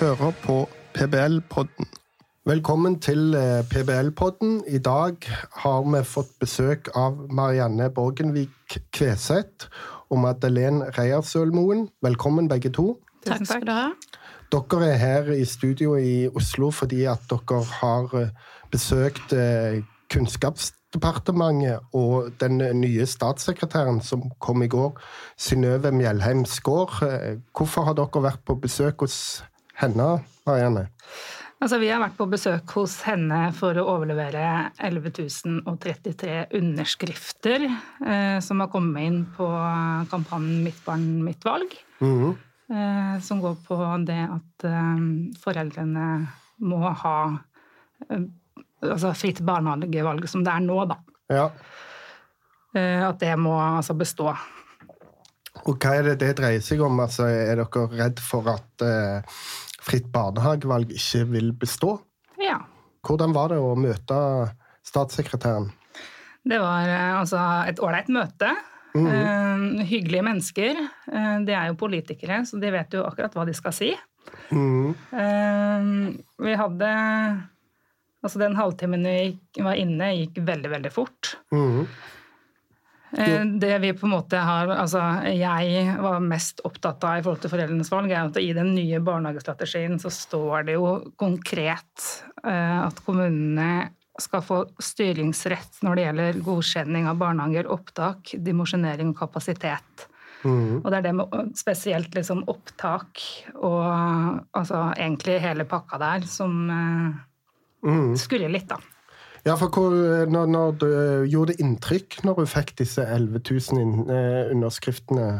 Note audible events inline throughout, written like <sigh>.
hører på PBL-podden. Velkommen til eh, PBL-podden. I dag har vi fått besøk av Marianne Borgenvik Kveseth og Madeleine Reiersølmoen. Velkommen, begge to. Takk skal du ha. Dere er her i studio i Oslo fordi at dere har eh, besøkt eh, Kunnskapsdepartementet og den nye statssekretæren som kom i går, Synnøve Mjellheim Skaar. Hvorfor har dere vært på besøk hos henne, Marianne? Altså, vi har vært på besøk hos henne for å overlevere 11.033 underskrifter eh, som har kommet inn på kampanjen Mitt barn, mitt valg. Mhm. Eh, som går på det at eh, foreldrene må ha eh, altså fritt barnehagevalg som det er nå, da. Ja. Eh, at det må altså bestå. Og hva er det det dreier seg om? Altså, er dere redd for at eh, fritt barnehagevalg ikke vil bestå? Ja. Hvordan var det å møte statssekretæren? Det var eh, altså et ålreit møte. Eh, hyggelige mennesker. Uh, de er jo politikere, så de vet jo akkurat hva de skal si. Mhm. uh, vi hadde Altså den halvtimen vi var inne, gikk veldig, veldig fort. Eh, Det vi på en måte har, altså jeg var mest opptatt av i forhold til foreldrenes valg, er at i den nye barnehagestrategien så står det jo konkret eh, at kommunene skal få styringsrett når det gjelder godkjenning av barnehager, opptak, dimosjonering og kapasitet. Mm. Og det er det med spesielt liksom opptak og altså egentlig hele pakka der som mm. Mhm. skurrer litt, da. Ja, for hvor, når, når du, Gjorde det inntrykk når du fikk disse 11 000 inn, eh, underskriftene?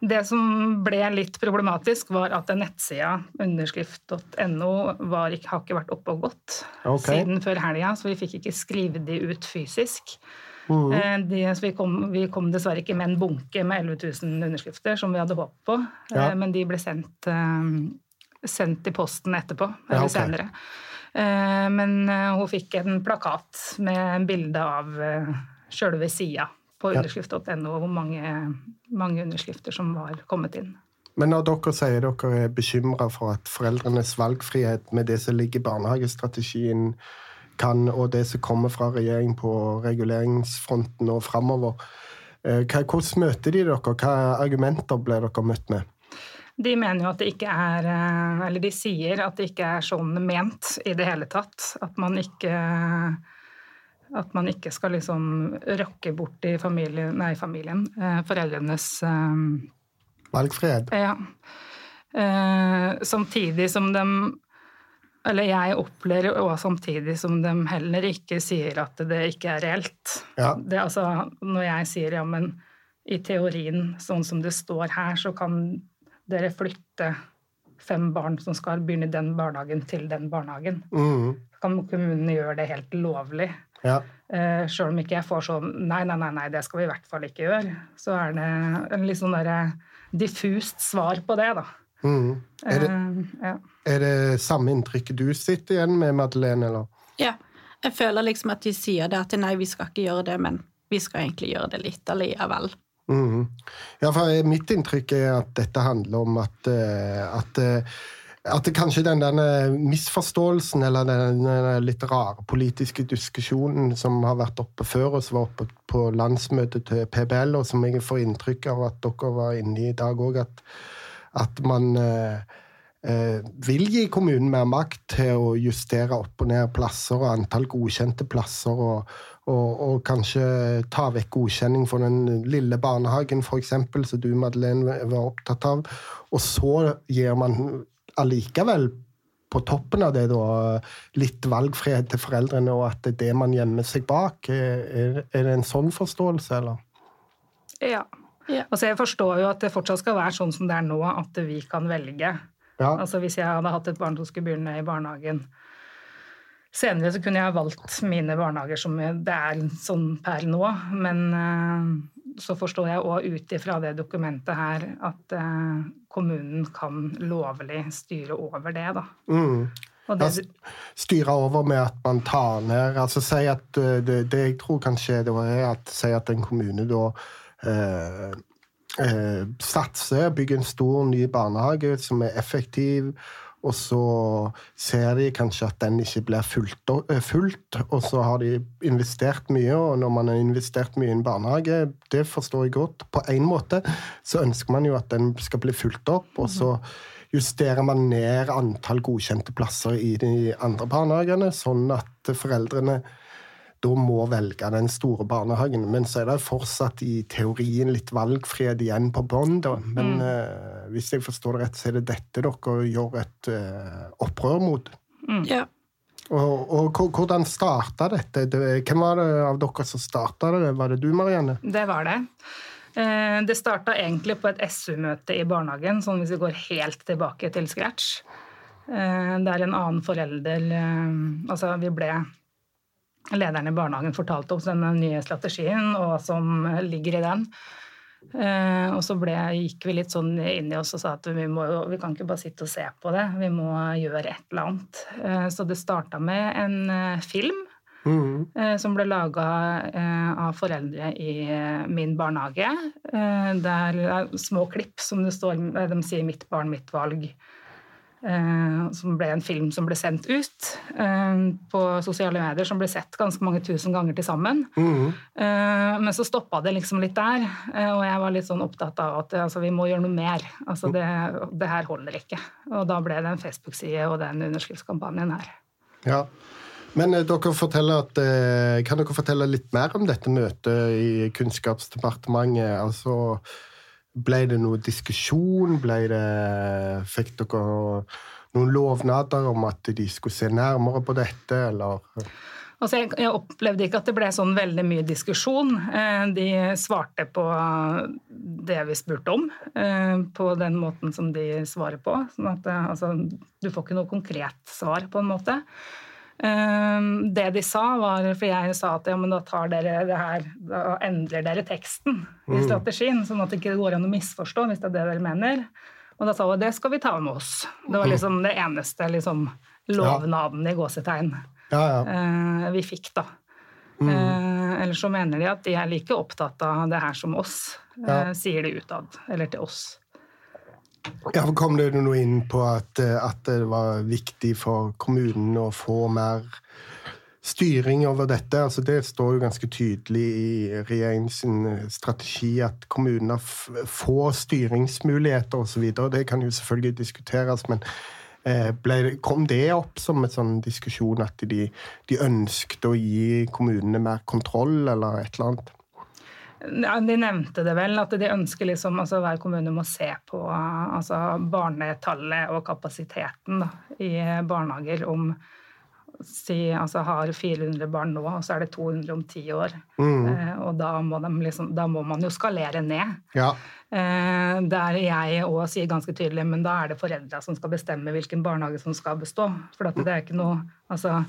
Det som ble litt problematisk, var at nettsida underskrift.no har ikke vært oppe og gått okay. siden før helga, så vi fikk ikke skrive de ut fysisk. Mm. Eh, De, så vi kom, vi kom dessverre ikke med en bunke med 11 000 underskrifter, som vi hadde håpet på, Ja. Eh, men de ble sendt, eh, sendt i posten etterpå, Ja, eller senere. Eh, Men eh, hun fikk en plakat med bilde av eh, sjølve sida på underskrift.no, hvor mange, mange underskrifter som var kommet inn. Men når dere sier dere er bekymra for at foreldrenes valgfrihet med det som ligger i barnehagestrategien, kan, og det som kommer fra regjeringen på reguleringsfronten og framover, hvordan møter de dere? Hva argumenter ble dere møtt med? De mener jo at det ikke er eh, Eller de sier at det ikke er sånn ment i det hele tatt. At man ikke at man ikke skal liksom rokke bort i familien, nei, familien eh, foreldrenes Valgfred. Ja. Eh, samtidig som de Eller jeg opplever også samtidig som de heller ikke sier at det ikke er reelt. Ja. Det, altså, når jeg sier ja, men i teorien, sånn som det står her, så kan dere flytte fem barn som skal begynne i den barnehagen, til den barnehagen. Mm. Kan kommunene gjøre det helt lovlig? Ja. Uh, Sjøl om ikke jeg får sånn nei, nei, nei, nei, det skal vi i hvert fall ikke gjøre, så er det en litt sånn derre diffust svar på det, da. Mm. Er, det, uh, ja. er det samme inntrykket du sitter igjen med, Madeleine? eller? Ja, jeg føler liksom at de sier det at nei, vi skal ikke gjøre det, men vi skal egentlig gjøre det litt allikevel. Mhm. Ja, for mitt inntrykk er at dette handler om at, eh, at, eh, at kanskje den misforståelsen eller den litt rare politiske diskusjonen som har vært oppe før, og som var oppe på landsmøtet til PBL, og som jeg får inntrykk av at dere var inne i i dag òg, at, at man eh, eh, vil gi kommunen mer makt til å justere opp og ned plasser og antall godkjente plasser, og, og, og kanskje ta vekk godkjenning for den lille barnehagen, f.eks., som du, Madeleine, var opptatt av. Og så gir man allikevel på toppen av det da, litt valgfrihet til foreldrene, og at det er det man gjemmer seg bak. Er, er det en sånn forståelse, eller? ja. Ja. Altså, jeg forstår jo at det fortsatt skal være sånn som det er nå, at vi kan velge. Ja. Altså, hvis jeg hadde hatt et barn som skulle begynne i barnehagen senere, så kunne jeg valgt mine barnehager som det er sånn per nå. Men eh, så forstår jeg òg ut ifra det dokumentet her at eh, kommunen kan lovlig styre over det, da. Mm. Og det, styre over med at man tar ned altså si at uh, det, det jeg tror kan skje da, er at si at en kommune da eh, eh, satser, bygger en stor ny barnehage som er effektiv, og så ser de kanskje at den ikke blir fulgt, eh, fulgt, og så har de investert mye, og når man har investert mye i en barnehage, det forstår jeg godt, på én måte, så ønsker man jo at den skal bli fulgt opp, og så justerer man ned antall godkjente plasser i de andre barnehagene, sånn at foreldrene da må velge den store barnehagen. Men så er det fortsatt i teorien litt valgfrihet igjen på bånn. Men mm. uh, hvis jeg forstår det rett, så er det dette dere gjør et uh, opprør mot. Mm. Ja. Og, og, hvordan starta dette? Hvem var det av dere som starta det? Var det du, Marianne? Det var det. Eh, det starta egentlig på et SU-møte i barnehagen, sånn hvis vi går helt tilbake til scratch. Der en annen forelder Altså, vi ble lederen i barnehagen fortalte oss denne nye strategien og hva som ligger i den. Eh, og så ble, gikk vi litt sånn inn i oss og sa at vi, må, vi kan ikke bare sitte og se på det, vi må gjøre et eller annet. Eh, så det starta med en eh, film mm. som ble laga av foreldre i min barnehage. Det er små klipp som det står, de sier 'mitt barn, mitt valg'. Eh, som ble en film som ble sendt ut eh, på sosiale medier, som ble sett ganske mange tusen ganger til sammen. Mm. Men så stoppa det liksom litt der, og jeg var litt sånn opptatt av at altså, vi må gjøre noe mer. Altså, det, det, her holder ikke. Og da ble det en Facebook-side og den underskriftskampanjen her. Ja, men dere at, kan dere fortelle litt mer om dette møtet i Kunnskapsdepartementet? Altså, ble det noe diskusjon? Ble det, fikk dere noen lovnader om at de skulle se nærmere på dette, eller? Altså jeg, opplevde ikke at det ble sånn veldig mye diskusjon. Eh, de svarte på det vi spurte om, eh, på den måten som de svarer på. Sånn at eh, altså, du får ikke noe konkret svar, på en måte. Ehm, det de sa, var For jeg sa at ja, men da tar dere det her Da endrer dere teksten i mm. strategien, sånn at det ikke går an å misforstå hvis det er det dere mener. Og da sa vi det skal vi ta med oss. Det var mm. liksom det eneste liksom, lovnaden i gåsetegn ja, ja. Eh, vi fikk, da. Mm. Eh, ellers så mener de at de er like opptatt av det her som oss. Eh, sier de utad. Eller til oss. Ja, Kom det noe inn på at, eh, at, det var viktig for kommunen å få mer styring over dette? Altså, det står jo ganske tydelig i regjeringens eh, strategi at kommunene får styringsmuligheter osv. Det kan jo selvfølgelig diskuteres, men eh, ble, kom det opp som en sånn diskusjon at de, de ønsket å gi kommunene mer kontroll, eller et eller annet? De nevnte det vel, at de ønsker liksom, altså hver kommune må se på altså barnetallet og kapasiteten da, i barnehager om si, altså har 400 barn nå, og så er det 200 om ti år. Mm. Eh, og da må, liksom, da må, man jo skalere ned. Ja. Eh, der jeg òg sier ganske tydelig men da er det foreldra som skal bestemme hvilken barnehage som skal bestå. For det er ikke noe altså,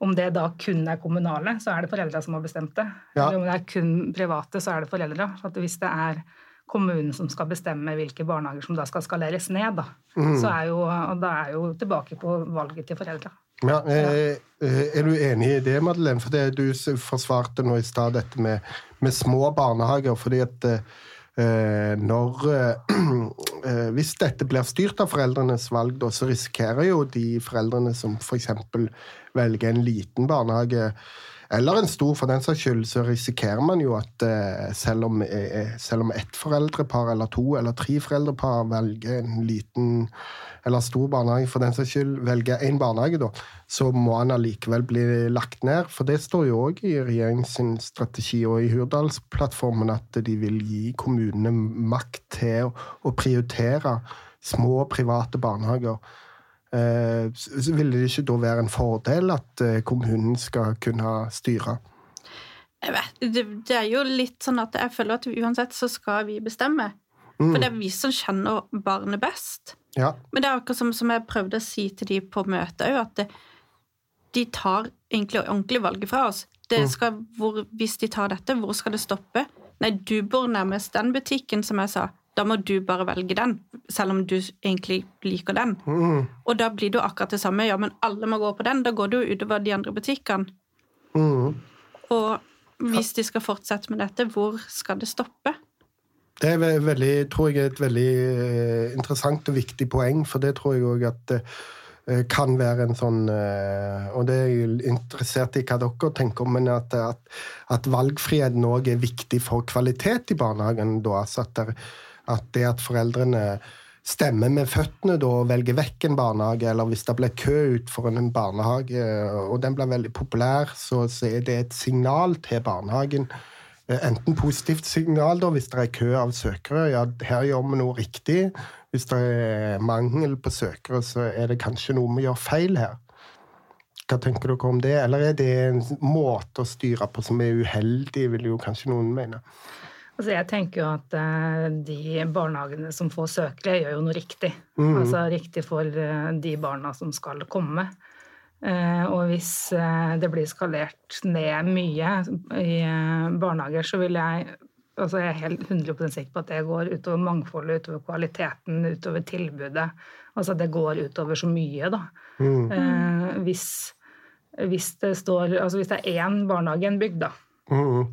om det da kun er kommunale, så er det foreldra som har bestemt det. Ja. Eller om det er kun private, så er det foreldra. Hvis det er kommunen som skal bestemme hvilke barnehager som da skal skaleres ned, da, mm. så er jo, da er jo tilbake på valget til foreldra. Ja, er, er, du enig i det, Madeleine? For det du forsvarte nå i stad dette med, med, små barnehager. fordi at eh, når <clears throat> eh, Hvis dette blir styrt av foreldrenes valg, da, så risikerer jo de foreldrene som f.eks velger en liten barnehage eller en stor, for den saks skyld, så risikerer man jo at eh, selv om, eh, selv om ett foreldrepar eller to eller tre foreldrepar velger en liten eller stor barnehage, for den saks skyld velger én barnehage, da, så må han allikevel bli lagt ned. For det står jo òg i regjeringens strategi og i Hurdalsplattformen at de vil gi kommunene makt til å, prioritere små private barnehager. Eh, ville det ikke da være en fordel at eh, kommunen skal kunne styre? Jeg vet, det, det er jo litt sånn at jeg føler at uansett så skal vi bestemme. Mm. For det er vi som kjenner barnet best. Ja. Men det er akkurat som, som jeg prøvde å si til de på møtet òg, at det, de tar egentlig ordentlig valget fra oss. Mm. Skal, hvor, hvis de tar dette, hvor skal det stoppe? Nei, du bor nærmest den butikken, som jeg sa. Da må du bare velge den, selv om du egentlig liker den. Mm. Og da blir det jo akkurat det samme. Ja, men alle må gå på den. Da går det jo utover de andre butikkene. Mm. Og hvis de skal fortsette med dette, hvor skal det stoppe? Det er veldig, tror jeg er et veldig eh, interessant og viktig poeng, for det tror jeg òg at det eh, kan være en sånn eh, Og det er jeg interessert i hva dere tenker om, men at, at, at valgfriheten òg er viktig for kvalitet i barnehagen. Da, altså at, det, at det at foreldrene stemmer med føttene da og velger vekk en barnehage, eller hvis det blir kø ut foran en barnehage, og den blir veldig populær, så, så er det et signal til barnehagen Eh, enten positivt signal da, hvis det er kø av søkere, ja, her gjør vi noe riktig. Hvis det er mangel på søkere, så er det kanskje noe vi gjør feil her. Hva tenker dere om det, eller er det en måte å styre på som er uheldig, vil jo kanskje noen mene? Altså jeg tenker jo at uh, de barnehagene som får søkere, gjør jo noe riktig. Mm. Altså riktig for uh, de barna som skal komme. Eh, og hvis eh, det blir skalert ned mye i eh, barnehager, så vil jeg altså jeg er helt 100 sikker på at det går utover mangfoldet, utover kvaliteten, utover tilbudet. Altså det går utover så mye, da. Mm. Eh, hvis, hvis, det står Altså hvis det er én barnehage i en bygd, da. Mm.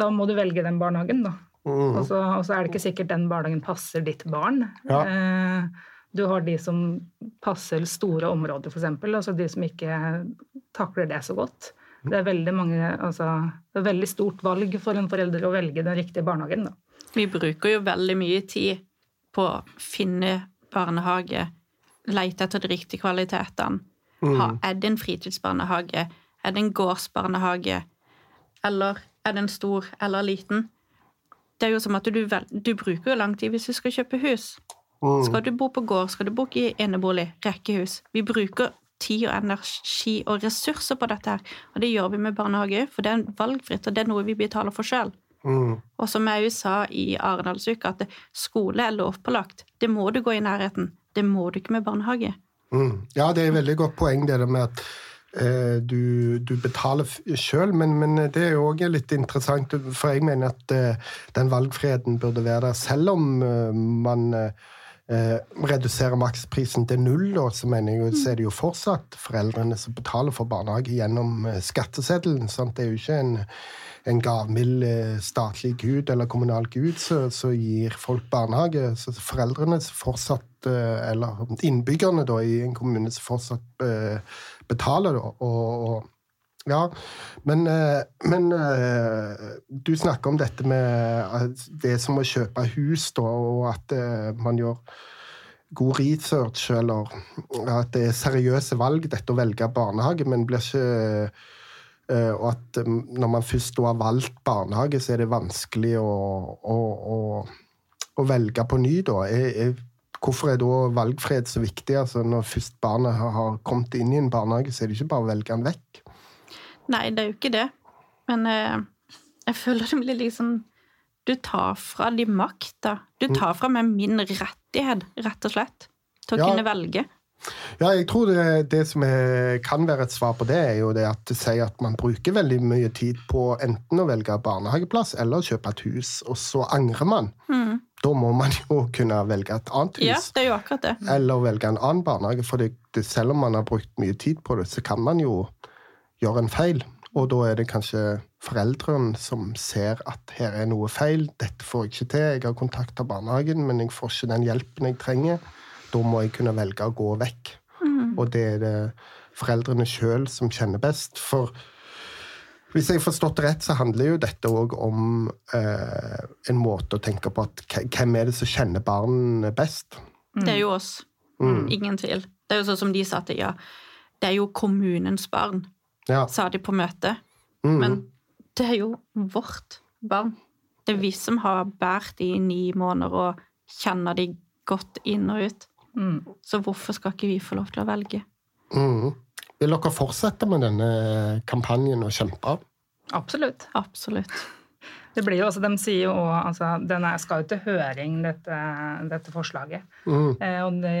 Da må du velge den barnehagen, da. Mm. Og, så, og, så, er det ikke sikkert den barnehagen passer ditt barn. Ja. Eh, du har de som passer store områder, f.eks. Altså de som ikke takler det så godt. Det er veldig mange, altså, det er veldig stort valg for en forelder å velge den riktige barnehagen. Da. Vi bruker jo veldig mye tid på å finne barnehage, lete etter de riktige kvalitetene. Mm. er det en fritidsbarnehage? Er det en gårdsbarnehage? Eller er den stor eller liten? Det er jo som at du, du bruker jo lang tid hvis du skal kjøpe hus. Mm. Skal du bo på gård, skal du bo i enebolig, rekkehus Vi bruker tid og energi og ressurser på dette her, og det gjør vi med barnehage, for det er valgfritt, og det er noe vi betaler for sjøl. Mm. Og som jeg sa i Arendalsuka, at skole er lovpålagt. Det må du gå i nærheten. Det må du ikke med barnehage. Mm. Ja, det er et veldig godt poeng, det med at du, du, betaler sjøl, men, men, det er jo òg litt interessant, for jeg mener at eh, den valgfriheten burde være der, selv om eh, man eh, reduserer maksprisen til null, da, så jeg så er det jo fortsatt foreldrene som betaler for barnehage gjennom eh, skatteseddelen. Sant? Det er jo ikke en, en gavmild eh, statlig gud eller kommunal gud som gir folk barnehage. Så foreldrene som fortsatt, eller innbyggerne da, i en kommune som fortsatt betaler, da. og, og ja, men, eh, men, eh, du snakker om dette med det som å kjøpe hus, da, og at eh, man gjør god research, eller at det er seriøse valg, dette å velge barnehage, men blir ikke Og at når man først har valgt barnehage, så er det vanskelig å, å, å, å velge på ny, da. Jeg, jeg, hvorfor er da valgfrihet så viktig? Altså, når først barnet har kommet inn i en barnehage, så er det ikke bare å velge den vekk. Nei, det er jo ikke det. Men eh, jeg føler det blir liksom Du tar fra de makta. Du mm. tar fra meg min rettighet, rett og slett, til å ja. kunne velge. Ja, jeg tror det, det som er, kan være et svar på det, er jo det at det sier at man bruker veldig mye tid på enten å velge barnehageplass eller kjøpe et hus, og så angrer man. Mm. Da må man jo kunne velge et annet hus. Ja, det er jo akkurat det. Eller velge en annen barnehage. For det, det, selv om man har brukt mye tid på det, så kan man jo gjør en feil. Og da er det kanskje foreldrene som ser at her er noe feil. 'Dette får jeg ikke til. Jeg har kontakta barnehagen, men jeg får ikke den hjelpen jeg trenger.' Da må jeg kunne velge å gå vekk. Mm. Og det er det foreldrene sjøl som kjenner best. For hvis jeg har forstått det rett, så handler jo dette òg om eh, en måte å tenke på at hvem er det som kjenner barn best? Mm. Det er jo oss. Mm. Ingen tvil. Det er jo sånn som de sa til ja, det er jo kommunens barn ja. sa de på møtet. Mm. Men det er jo vårt barn. Det er vi som har båret de i ni måneder og kjenner de godt inn og ut. Mm. Så hvorfor skal ikke vi få lov til å velge? Mm. Vil dere fortsette med denne kampanjen og kjempe? Absolutt. Absolutt. Det blir jo også, De sier jo altså, Den skal jo til høring, dette, dette forslaget. Mm. Eh, og de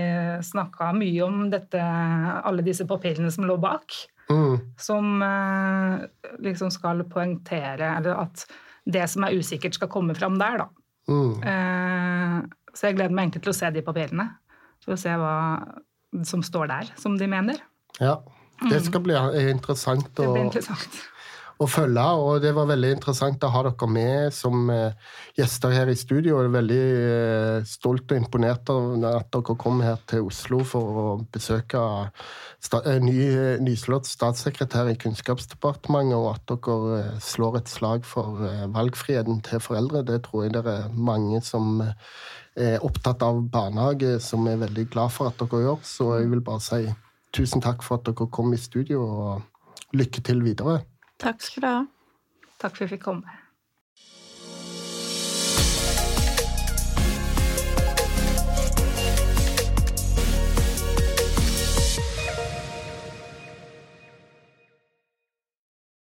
snakka mye om dette, alle disse papirene som lå bak. Mm. Som eh, liksom skal poengtere eller at det som er usikkert, skal komme fram der, da. Mm. Eh, så jeg gleder meg egentlig til å se de papirene. For å se hva som står der, som de mener. Ja. Det mm. skal bli interessant. Det blir interessant. Å følge. Og det var veldig interessant å ha dere med som gjester her i studio. Jeg er veldig stolt og imponert av at dere kom her til Oslo for å besøke ny, nyslått statssekretær i Kunnskapsdepartementet, og at dere slår et slag for valgfriheten til foreldre. Det tror jeg det er mange som er opptatt av barnehage, som er veldig glad for at dere gjør. Så jeg vil bare si tusen takk for at dere kom i studio, og lykke til videre. Takk skal du ha. Takk for at jeg fikk komme.